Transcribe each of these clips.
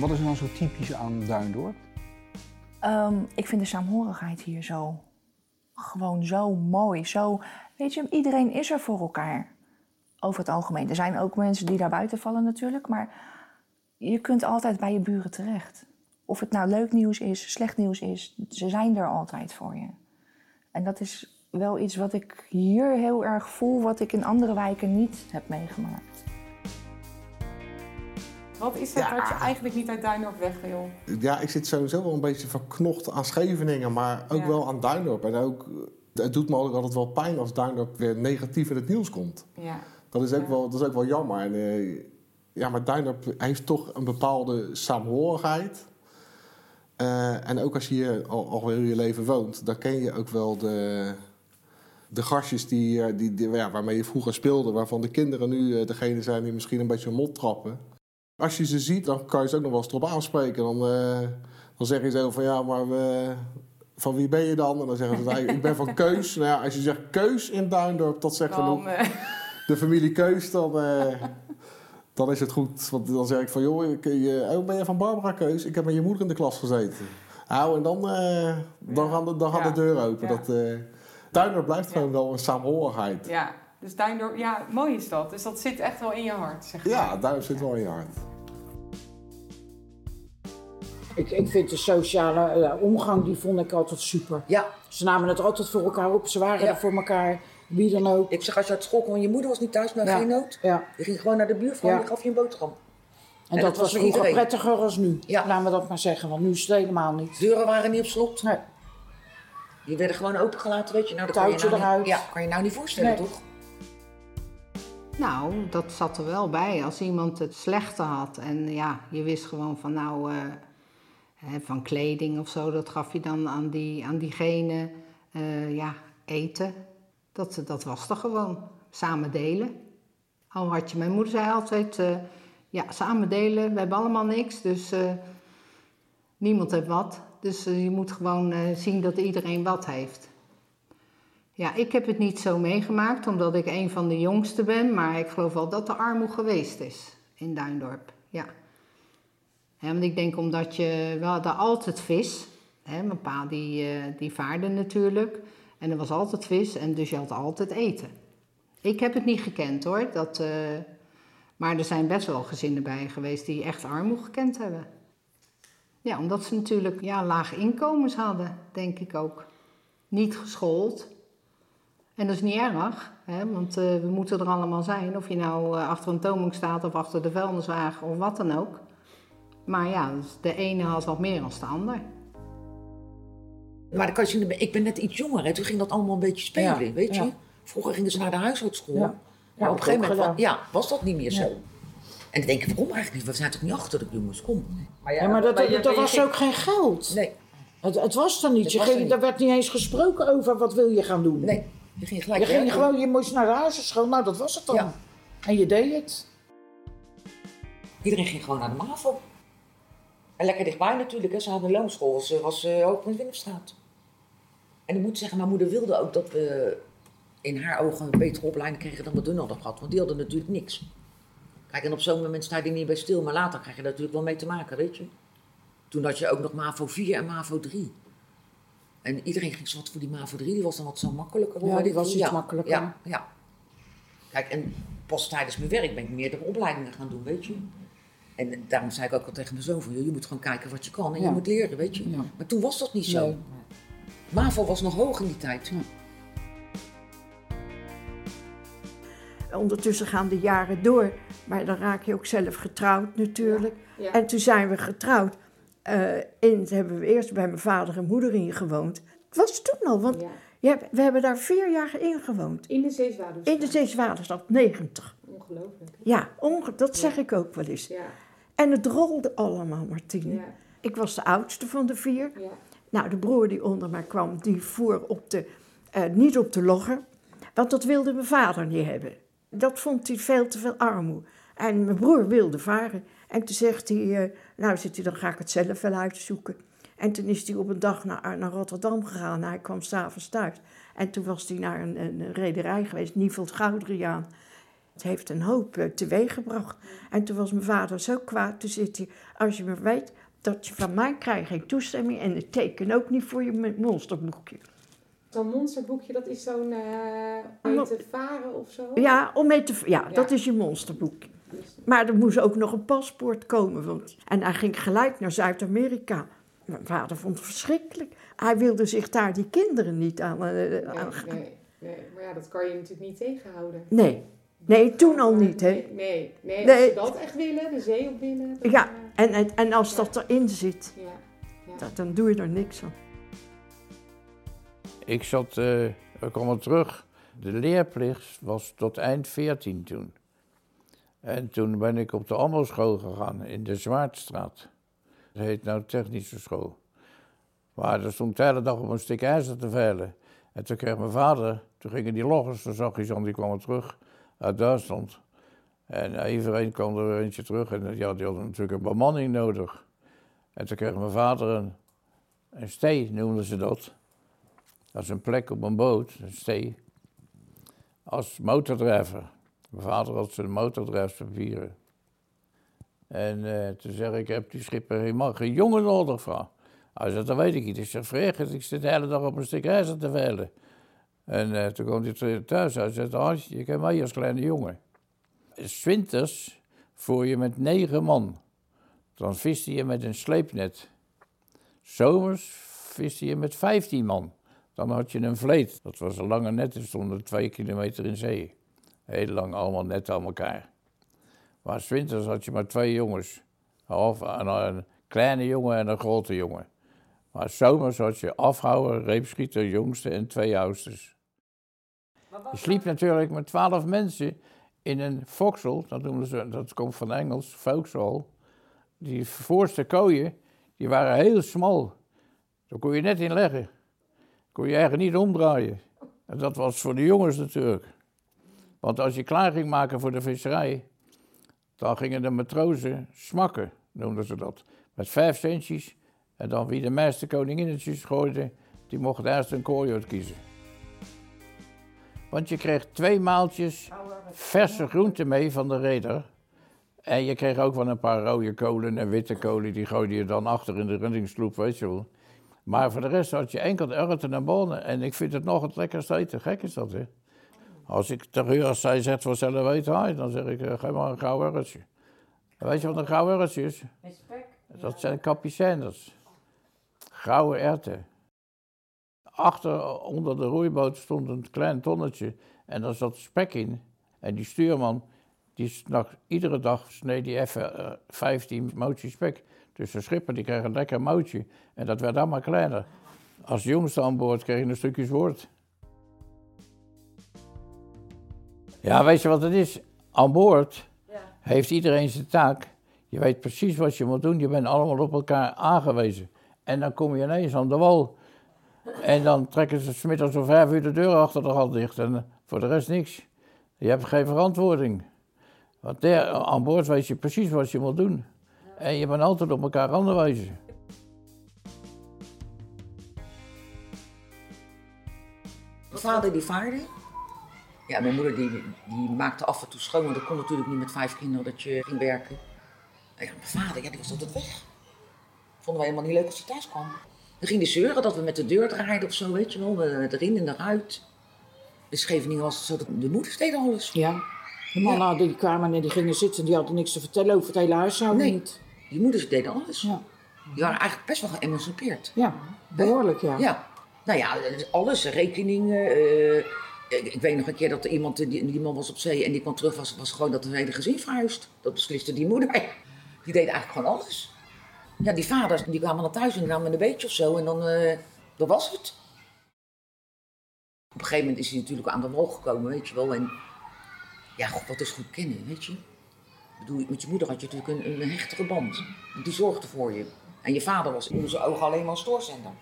Wat is er dan zo typisch aan Duindorp? Ehm, ik vind de saamhorigheid hier zo. Gewoon zo mooi. Zo, weet je, iedereen is er voor elkaar. Over het algemeen. Er zijn ook mensen die daar buiten vallen natuurlijk. Maar je kunt altijd bij je buren terecht. Of het nou leuk nieuws is, slecht nieuws is. Ze zijn er altijd voor je. En dat is wel iets wat ik hier heel erg voel. Wat ik in andere wijken niet heb meegemaakt. Wat is dat Ja. dat je eigenlijk niet uit Duindorp weg wil? Ja, ik zit sowieso wel een beetje verknocht aan Scheveningen, maar ook Ja. wel aan Duindorp. En ook, het doet me ook altijd wel pijn als Duindorp weer negatief in het nieuws komt. Ja. Dat is ook, Ja. wel, dat is ook wel jammer. En, eh, ja, maar Duindorp heeft toch een bepaalde saamhorigheid. Eh, en ook als je hier al, al heel je leven woont, dan ken je ook wel de, de gastjes die, eh, die, die, ja, waarmee je vroeger speelde, waarvan de kinderen nu degene zijn die misschien een beetje mot trappen. Als je ze ziet, dan kan je ze ook nog wel eens erop aanspreken. Dan, eh, dan zeg je zo van ja, maar we- van wie ben je dan? En dan zeggen ze, nou, ik ben van Keus. Nou ja, als je zegt Keus in Duindorp, dat zegt genoeg eh, de familie Keus, dan, eh, dan is het goed. Want dan zeg ik van, joh, ik, je, oh, ben je van Barbara Keus? Ik heb met je moeder in de klas gezeten. Nou, en dan, eh, dan Ja. gaan de, dan gaan Ja. de deuren open. Ja. Dat, eh Duindorp blijft Ja. gewoon wel een saamhorigheid. Ja, ja, dus Duindorp, ja, mooi is dat. Dus dat zit echt wel in je hart, zeg je. Duindorp zit wel in je hart. Ik, ik vind de sociale eh, omgang, die vond ik altijd super. Ja, Ze namen het altijd voor elkaar op, ze waren Ja. er voor elkaar, wie dan ook. ik zeg als je uit school kwam, je moeder was niet thuis, maar Ja. geen nood. Ja. Je ging gewoon naar de buurvrouw Ja. en die gaf je een boterham. En, En dat, dat was vroeger iedereen. prettiger als nu. Ja. Laten we dat maar zeggen, want nu is het helemaal niet. Deuren waren niet op slot. Nee. Die werden gewoon opengelaten, weet je. Nou, dat kan je Touwtje nou eruit. Niet, ja, kan je nou niet voorstellen, Nee. toch? Nou, dat zat er wel bij. Als iemand het slechte had en ja, je wist gewoon van nou, eh, van kleding of zo, dat gaf je dan aan, die, aan diegene, eh, ja, eten. Dat, dat was er gewoon. Samen delen. Al had je, mijn moeder zei altijd, eh, ja, samen delen, we hebben allemaal niks, dus eh, niemand heeft wat. Dus je moet gewoon zien dat iedereen wat heeft. Ja, ik heb het niet zo meegemaakt, omdat ik een van de jongsten ben. Maar ik geloof wel dat er armoede geweest is in Duindorp. Ja. Want ik denk omdat je... We hadden altijd vis. Hè, mijn pa die, eh, die vaarde natuurlijk. En er was altijd vis en dus je had altijd eten. Ik heb het niet gekend hoor. Dat, eh, maar er zijn best wel gezinnen bij geweest die echt armoede gekend hebben. Ja, omdat ze natuurlijk ja, lage inkomens hadden, denk ik ook. Niet geschoold. En dat is niet erg, hè, want eh, we moeten er allemaal zijn. Of je nou achter een toonbank staat of achter de vuilniswagen of wat dan ook. Maar ja, dus de ene had wat meer dan de ander. Maar dan kan je zien, ik ben net iets jonger en toen ging dat allemaal een beetje spelen, Ja, weet je. ja. Vroeger gingen ze naar de huishoudschool. Ja. Maar op een gegeven moment ja, was dat niet meer zo. Ja. En dan denk ik, waarom eigenlijk niet? We zijn toch niet achter de jongens, kom. Maar Ja, maar dat, je- dat, je was ging- ook geen geld. Nee, Het, het was er niet. Je ging, er niet. Er werd niet eens gesproken over wat wil je gaan doen. nee. Je ging gelijk Je ging werken. gewoon, je moest naar de huisartschool, nou dat was het dan. Ja. En je deed het. Iedereen ging gewoon naar de MAVO. En lekker dichtbij natuurlijk, hè. ze hadden een loonschool, was, eh, was eh, ook in de. En ik moet zeggen, mijn moeder wilde ook dat we in haar ogen een betere opleiding kregen dan we toen hadden gehad. Want die hadden natuurlijk niks. Kijk, en op zo'n moment sta je niet bij stil, maar later krijg je daar natuurlijk wel mee te maken, weet je. Toen had je ook nog MAVO 4 en MAVO 3. En iedereen ging zo wat voor die MAVO 3, die was dan wat zo makkelijker. Ja, die was iets ja, makkelijker. Ja, ja. Kijk, en pas tijdens mijn werk ben ik meerdere opleidingen gaan doen, weet je. En daarom zei ik ook al tegen mijn zoon van, je moet gewoon kijken wat je kan en Ja. je moet leren, weet je. Ja. Maar toen was dat niet zo. Nee. MAVO was nog hoog in die tijd. Ondertussen gaan de jaren door, maar dan raak je ook zelf getrouwd natuurlijk. Ja. En toen zijn we getrouwd. Eh in, hebben we eerst bij mijn vader en moeder ingewoond. Het was toen al, want Ja. je hebt- we hebben daar vier jaar in gewoond. In de Zeezwaarders. In de Zeeswaterstad, 90. Ongelooflijk. Ja, onge- dat zeg ik ook wel eens. Ja, En het rolde allemaal, Martine. ja, Ik was de oudste van de vier. ja. Nou, de broer die onder mij kwam, die voer op de, eh, niet op de logger. Want dat wilde mijn vader niet hebben. Dat vond hij veel te veel armoede. En mijn broer wilde varen. En toen zegt hij, eh, nou zit hij, dan ga ik het zelf wel uitzoeken. En toen is hij op een dag naar, naar Rotterdam gegaan. Hij kwam s'avonds thuis. En toen was hij naar een, een rederij geweest, Nieveld Goudriaan. Het heeft een hoop uh, teweeggebracht. En toen was mijn vader zo kwaad. Toen zit hij, als je maar weet dat je van mij krijgt geen toestemming... en ik teken ook niet voor je monsterboekje. Zo'n monsterboekje, dat is zo'n uh, om mee te varen of zo? Ja, om mee te, ja, ja. dat is je monsterboekje. Maar er moest ook nog een paspoort komen. Want, en hij ging gelijk naar Zuid-Amerika. Mijn vader vond het verschrikkelijk. Hij wilde zich daar die kinderen niet aan... Uh, nee, nee, nee, maar ja, dat kan je natuurlijk niet tegenhouden. Nee, nee toen al niet, hè? Nee, nee, nee, nee. als ze dat echt willen, de zee op willen... Dan, ja, en, en, en als ja. dat erin zit, ja. Ja. Dat, dan doe je er niks aan. Ik zat, uh, ik kwam terug. De leerplicht was tot eind 14 toen. En toen ben ik op de Amelschool gegaan in de Zwaardstraat. Dat heet nou technische school. Maar er stond de hele dag op een stuk ijzer te veilen. En toen kreeg mijn vader, toen gingen die loggers, toen zag hij zo, die kwam terug uit Duitsland. En iedereen kwam er eentje terug en ja, die hadden natuurlijk een bemanning nodig. En toen kreeg mijn vader een, een stee, noemden ze dat. Dat is een plek op een boot, een stee, als motordrijver. Mijn vader had zijn motordrijfspapieren. En uh, toen zeg ik, heb die schipper helemaal geen jongen nodig van. Hij zei, dat weet ik niet. Ik zeg, verrekend, ik zit de hele dag op een stuk ijzer te veilen. En uh, toen kwam hij thuis en zei, Hans, je kan mij als kleine jongen. Swinters voer je met negen man. Dan viste je met een sleepnet. Zomers viste je met vijftien man. Dan had je een vleet. Dat was een lange net, er stonden twee kilometer in zee. Heel lang allemaal net aan elkaar. Maar winters had je maar twee jongens. Of een, kleine jongen en een grote jongen. Maar zomers had je afhouwer, reepschieter, jongste en twee oudsters. Je sliep natuurlijk met twaalf mensen in een foksel, dat, noemen ze, dat komt van Engels, foksel. Die voorste kooien, die waren heel smal. Daar kon je net in leggen. Kon je eigenlijk niet omdraaien. En dat was voor de jongens natuurlijk. Want als je klaar ging maken voor de visserij, dan gingen de matrozen smakken, noemden ze dat. Met vijf centjes. En dan wie de meeste koninginnetjes gooide, die mocht eerst een kooi uitkiezen. Want je kreeg twee maaltjes verse groenten mee van de reder. En je kreeg ook wel een paar rode kolen en witte kolen, die gooide je dan achter in de rundingssloep, weet je wel. Maar voor de rest had je enkel erwten en bonen. En ik vind het nog het lekkerste eten. Gek is dat, hè? Als ik tegen als zij zegt voor zelf weten, dan zeg ik, uh, geef maar een gauw erwtje. Weet je wat een gauw erwtje is? Met spek? Dat zijn capucijners. Grauwe erwten. Achter, onder de roeiboot stond een klein tonnetje en daar zat spek in. En die stuurman, die snak, iedere dag sneed die even uh, 15 mootjes spek. Dus de schipper die kreeg een lekker mootje en dat werd allemaal kleiner. Als jongste aan boord kreeg je een stukje zwoord. Ja, weet je wat het is? Aan boord ja. heeft iedereen zijn taak. Je weet precies wat je moet doen. Je bent allemaal op elkaar aangewezen. En dan kom je ineens aan de wal. En dan trekken ze smiddags om vijf uur de deur achter de hand dicht. En voor de rest niks. Je hebt geen verantwoording. Want daar, aan boord weet je precies wat je moet doen. En je bent altijd op elkaar aangewezen. Mijn vader die vaarde. Ja, mijn moeder die, die maakte af en toe schoon, want dat kon natuurlijk niet met vijf kinderen dat je ging werken. Mijn vader, ja, die was altijd weg. Vonden wij helemaal niet leuk als hij thuis kwam. Dan ging hij zeuren dat we met de deur draaiden of zo, weet je wel, met erin en eruit. De Scheveningen was zo de moeders deden alles. Ja, de mannen die kwamen en die gingen zitten, die hadden niks te vertellen over het hele huishouden Nee. niet. Die moeders deden alles. Ja. Die waren eigenlijk best wel geëmancipeerd. Ja, behoorlijk ja. Ja. Nou ja, alles, rekeningen. eh, ik, ik weet nog een keer dat er iemand, die, die man was op zee en die kwam terug, was, was gewoon dat het hele gezin verhuisd. Dat besliste die moeder. Die deed eigenlijk gewoon alles. Ja, die vaders die kwamen naar thuis en die namen een beetje of zo en dan eh, dat was het. Op een gegeven moment is hij natuurlijk aan de wal gekomen, weet je wel. En ja, god, wat is goed kennen, weet je. Ik bedoel, met je moeder had je natuurlijk een, een hechtere band. Die zorgde voor je. En je vader was in onze ogen alleen maar een stoorzender.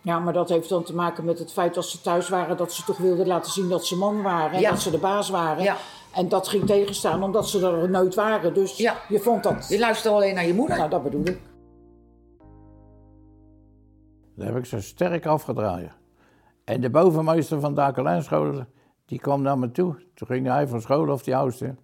Ja, maar dat heeft dan te maken met het feit dat ze thuis waren, dat ze toch wilden laten zien dat ze man waren en Ja. dat ze de baas waren. Ja. En dat ging tegenstaan omdat ze er nooit waren. Dus Ja. je vond dat. Je luisterde alleen naar je moeder. Nou, dat bedoel ik. Dat heb ik zo sterk afgedraaid. En de bovenmeester van de Die kwam naar me toe. Toen ging hij van school of die oudste.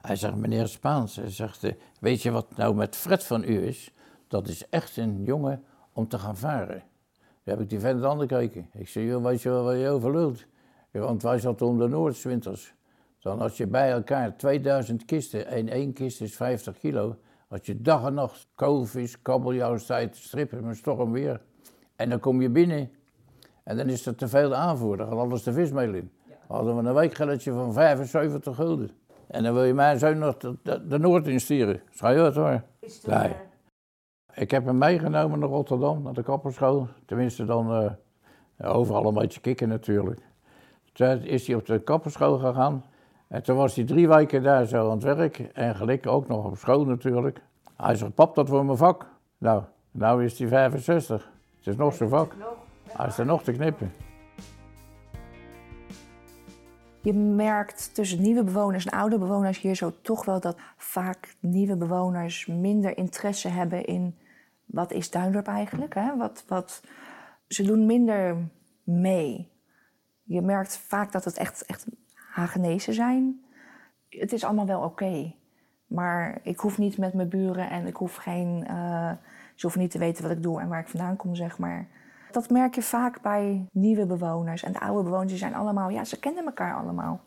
Hij zegt, meneer Spaans, hij zegt, weet je wat nou met Fred van u is? Dat is echt een jongen om te gaan varen. Toen heb ik die vent aan gekeken. Ik zei, joh, weet je wel waar je over lult? Ja, want wij zaten om de Noordswinters. Dan als je bij elkaar 2000 kisten en één kist is 50 kilo. Als je dag en nacht koolvis, kabeljauwstijd, strippen met storm weer. En dan kom je binnen en dan is er te veel aanvoer. Dan gaat alles de vismeel in. We hadden we een weekgelletje van 75 gulden. En dan wil je mijn zoon nog de, de, de Noord insturen. Je het hoor? Nee. Ik heb hem meegenomen naar Rotterdam, naar de kapperschool. Tenminste dan uh, overal een beetje kikken natuurlijk. Toen is hij op de kapperschool gegaan. En toen was hij drie weken daar zo aan het werk. En gelijk ook nog op school natuurlijk. Hij zegt, pap, dat wordt mijn vak. Nou, nou is hij 65. Het is nog zijn vak. Hij is er nog te knippen. Je merkt tussen nieuwe bewoners en oude bewoners hier zo toch wel dat vaak nieuwe bewoners minder interesse hebben in wat is Duindorp eigenlijk. Hè? Wat, wat, ze doen minder mee. Je merkt vaak dat het echt, echt Hagenezen zijn. Het is allemaal wel oké. Maar ik hoef niet met mijn buren en ik hoef geen. Uh, ze hoeven niet te weten wat ik doe en waar ik vandaan kom, zeg maar. Dat merk je vaak bij nieuwe bewoners. En de oude bewoners zijn allemaal, ja, ze kennen elkaar allemaal.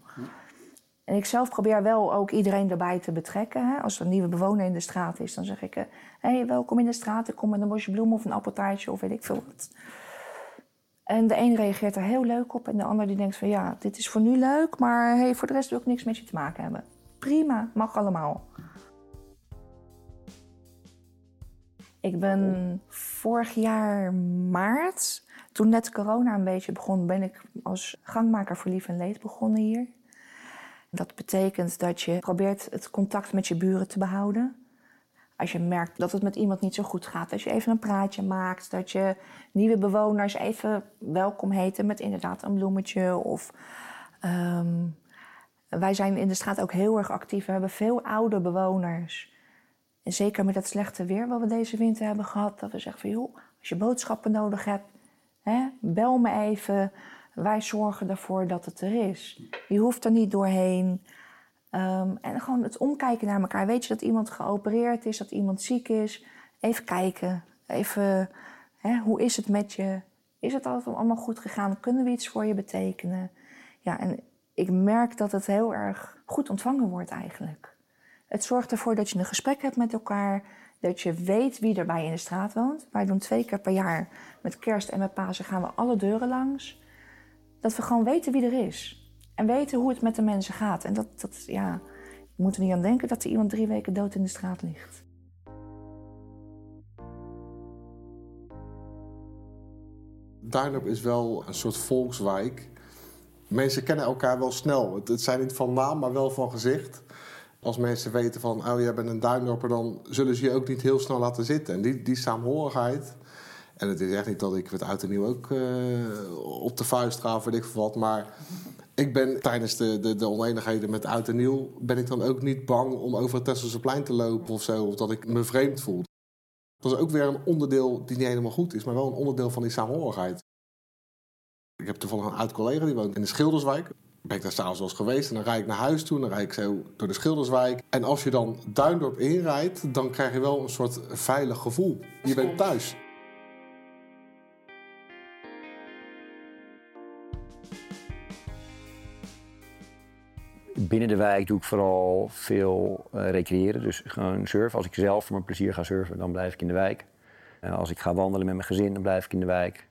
En ik zelf probeer wel ook iedereen erbij te betrekken. Hè. Als er een nieuwe bewoner in de straat is, dan zeg ik: hé, hey, welkom in de straat. Ik kom met een bosje bloemen of een appeltaartje of weet ik veel wat. En de een reageert er heel leuk op en de ander die denkt van ja, dit is voor nu leuk, maar hey, voor de rest wil ik niks met je te maken hebben. Prima, mag allemaal. Ik ben vorig jaar maart, toen net corona een beetje begon, ben ik als gangmaker voor lief en leed begonnen hier. Dat betekent dat je probeert het contact met je buren te behouden. Als je merkt dat het met iemand niet zo goed gaat, dat je even een praatje maakt, dat je nieuwe bewoners even welkom heten met inderdaad een bloemetje. Of, um, wij zijn in de straat ook heel erg actief. We hebben veel oude bewoners. En zeker met het slechte weer wat we deze winter hebben gehad, dat we zeggen van joh, als je boodschappen nodig hebt, hè, bel me even. Wij zorgen ervoor dat het er is. Je hoeft er niet doorheen. Um, en gewoon het omkijken naar elkaar. Weet je dat iemand geopereerd is, dat iemand ziek is? Even kijken. Even, hè, hoe is het met je? Is het allemaal goed gegaan? Kunnen we iets voor je betekenen? Ja, en ik merk dat het heel erg goed ontvangen wordt eigenlijk. Het zorgt ervoor dat je een gesprek hebt met elkaar. Dat je weet wie er bij in de straat woont. Wij doen twee keer per jaar met kerst en met Pasen gaan we alle deuren langs. Dat we gewoon weten wie er is. En weten hoe het met de mensen gaat. En dat, dat ja, we moeten niet aan denken dat er iemand drie weken dood in de straat ligt. Duinop is wel een soort volkswijk. Mensen kennen elkaar wel snel. Het, zijn niet van naam, maar wel van gezicht. Als mensen weten van, oh jij bent een Duindorper, dan zullen ze je ook niet heel snel laten zitten. En die, die saamhorigheid. En het is echt niet dat ik het uit nieuw ook uh, op de vuist ga, weet ik wat. Maar ik ben tijdens de, de, de oneenigheden met Oud en Nieuw... ben ik dan ook niet bang om over het Tesselse te lopen of zo... of dat ik me vreemd voel. Dat is ook weer een onderdeel die niet helemaal goed is... maar wel een onderdeel van die saamhorigheid. Ik heb toevallig een oud collega die woont in de Schilderswijk. Ben ik daar s'avonds wel eens geweest en dan rijd ik naar huis toe... en dan rijd ik zo door de Schilderswijk. En als je dan Duindorp inrijdt, dan krijg je wel een soort veilig gevoel. Je bent thuis. Binnen de wijk doe ik vooral veel uh, recreëren, dus gewoon surfen. Als ik zelf voor mijn plezier ga surfen, dan blijf ik in de wijk. Uh, als ik ga wandelen met mijn gezin, dan blijf ik in de wijk.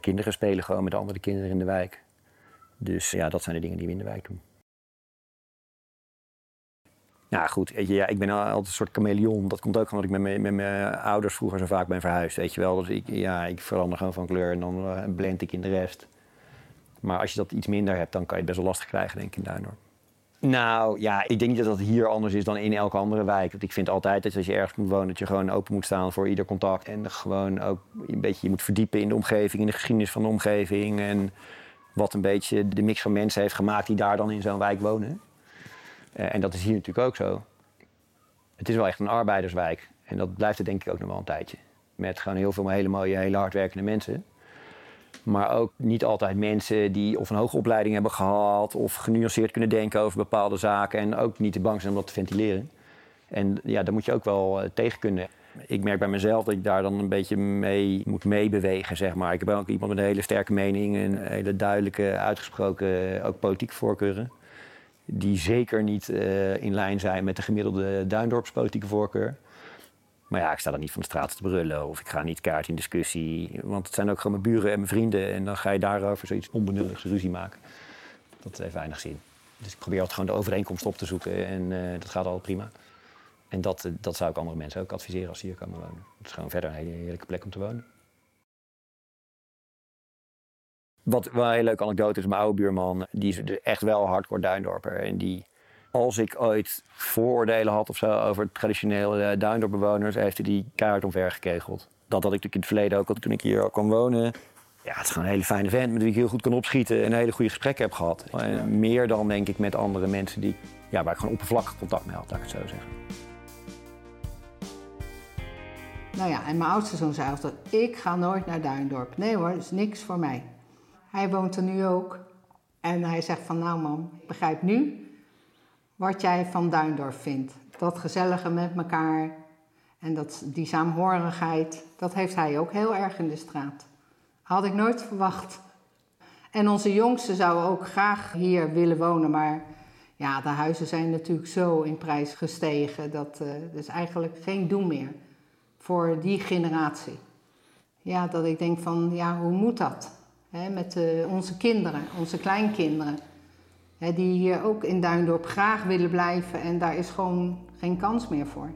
Kinderen spelen gewoon met andere kinderen in de wijk. Dus ja, dat zijn de dingen die we in de wijk doen. Ja, goed. Ja, ik ben altijd een soort chameleon. Dat komt ook omdat ik met mijn, met mijn ouders vroeger zo vaak ben verhuisd. Weet je wel. Dus ik, ja, ik verander gewoon van kleur en dan uh, blend ik in de rest. Maar als je dat iets minder hebt, dan kan je het best wel lastig krijgen, denk ik, in. Nou ja, ik denk dat dat hier anders is dan in elke andere wijk. Want ik vind altijd dat als je ergens moet wonen, dat je gewoon open moet staan voor ieder contact. En gewoon ook een beetje je moet verdiepen in de omgeving, in de geschiedenis van de omgeving. En wat een beetje de mix van mensen heeft gemaakt die daar dan in zo'n wijk wonen. Uh, en dat is hier natuurlijk ook zo. Het is wel echt een arbeiderswijk. En dat blijft het denk ik ook nog wel een tijdje. Met gewoon heel veel hele mooie, hele hardwerkende mensen. Maar ook niet altijd mensen die of een hoge opleiding hebben gehad... of genuanceerd kunnen denken over bepaalde zaken... en ook niet te bang zijn om dat te ventileren. En ja, daar moet je ook wel eh, tegen kunnen. Ik merk bij mezelf dat ik daar dan een beetje mee moet meebewegen, zeg maar. Ik heb ook iemand met een hele sterke mening... en hele duidelijke, uitgesproken, ook politieke voorkeuren... die zeker niet eh, in lijn zijn met de gemiddelde Duindorps politieke voorkeur... Maar ja, ik sta dan niet van de straat te brullen of ik ga niet kaart in discussie. Want het zijn ook gewoon mijn buren en mijn vrienden. En dan ga je daarover zoiets onbenulligs ruzie maken. Dat heeft weinig zin. Dus ik probeer altijd gewoon de overeenkomst op te zoeken en uh, dat gaat al prima. En dat, uh, dat zou ik andere mensen ook adviseren als ze hier komen wonen. Het is gewoon verder een hele heerlijke plek om te wonen. Wat wel een hele leuke anekdote is, mijn oude buurman, die is echt wel hardcore Duindorper. En die als ik ooit vooroordelen had of zo over traditionele uh, Duindorpbewoners, heeft hij die kaart omver gekegeld. Dat had ik natuurlijk in het verleden ook, toen ik hier kwam wonen. Ja, het is gewoon een hele fijne vent met wie ik heel goed kan opschieten en een hele goede gesprekken heb gehad. En meer dan denk ik met andere mensen die, ja, waar ik gewoon oppervlakkig contact mee had, laat ik het zo zeggen. Nou ja, en mijn oudste zoon zei altijd, ik ga nooit naar Duindorp. Nee hoor, dat is niks voor mij. Hij woont er nu ook. En hij zegt van, nou mam, ik begrijp nu wat jij van Duindorf vindt. Dat gezellige met elkaar en dat, die saamhorigheid, dat heeft hij ook heel erg in de straat. Had ik nooit verwacht. En onze jongste zou ook graag hier willen wonen, maar ja, de huizen zijn natuurlijk zo in prijs gestegen dat uh, is eigenlijk geen doen meer voor die generatie. Ja, dat ik denk van, ja, hoe moet dat? Met uh, onze kinderen, onze kleinkinderen die hier ook in Duindorp graag willen blijven en daar is gewoon geen kans meer voor.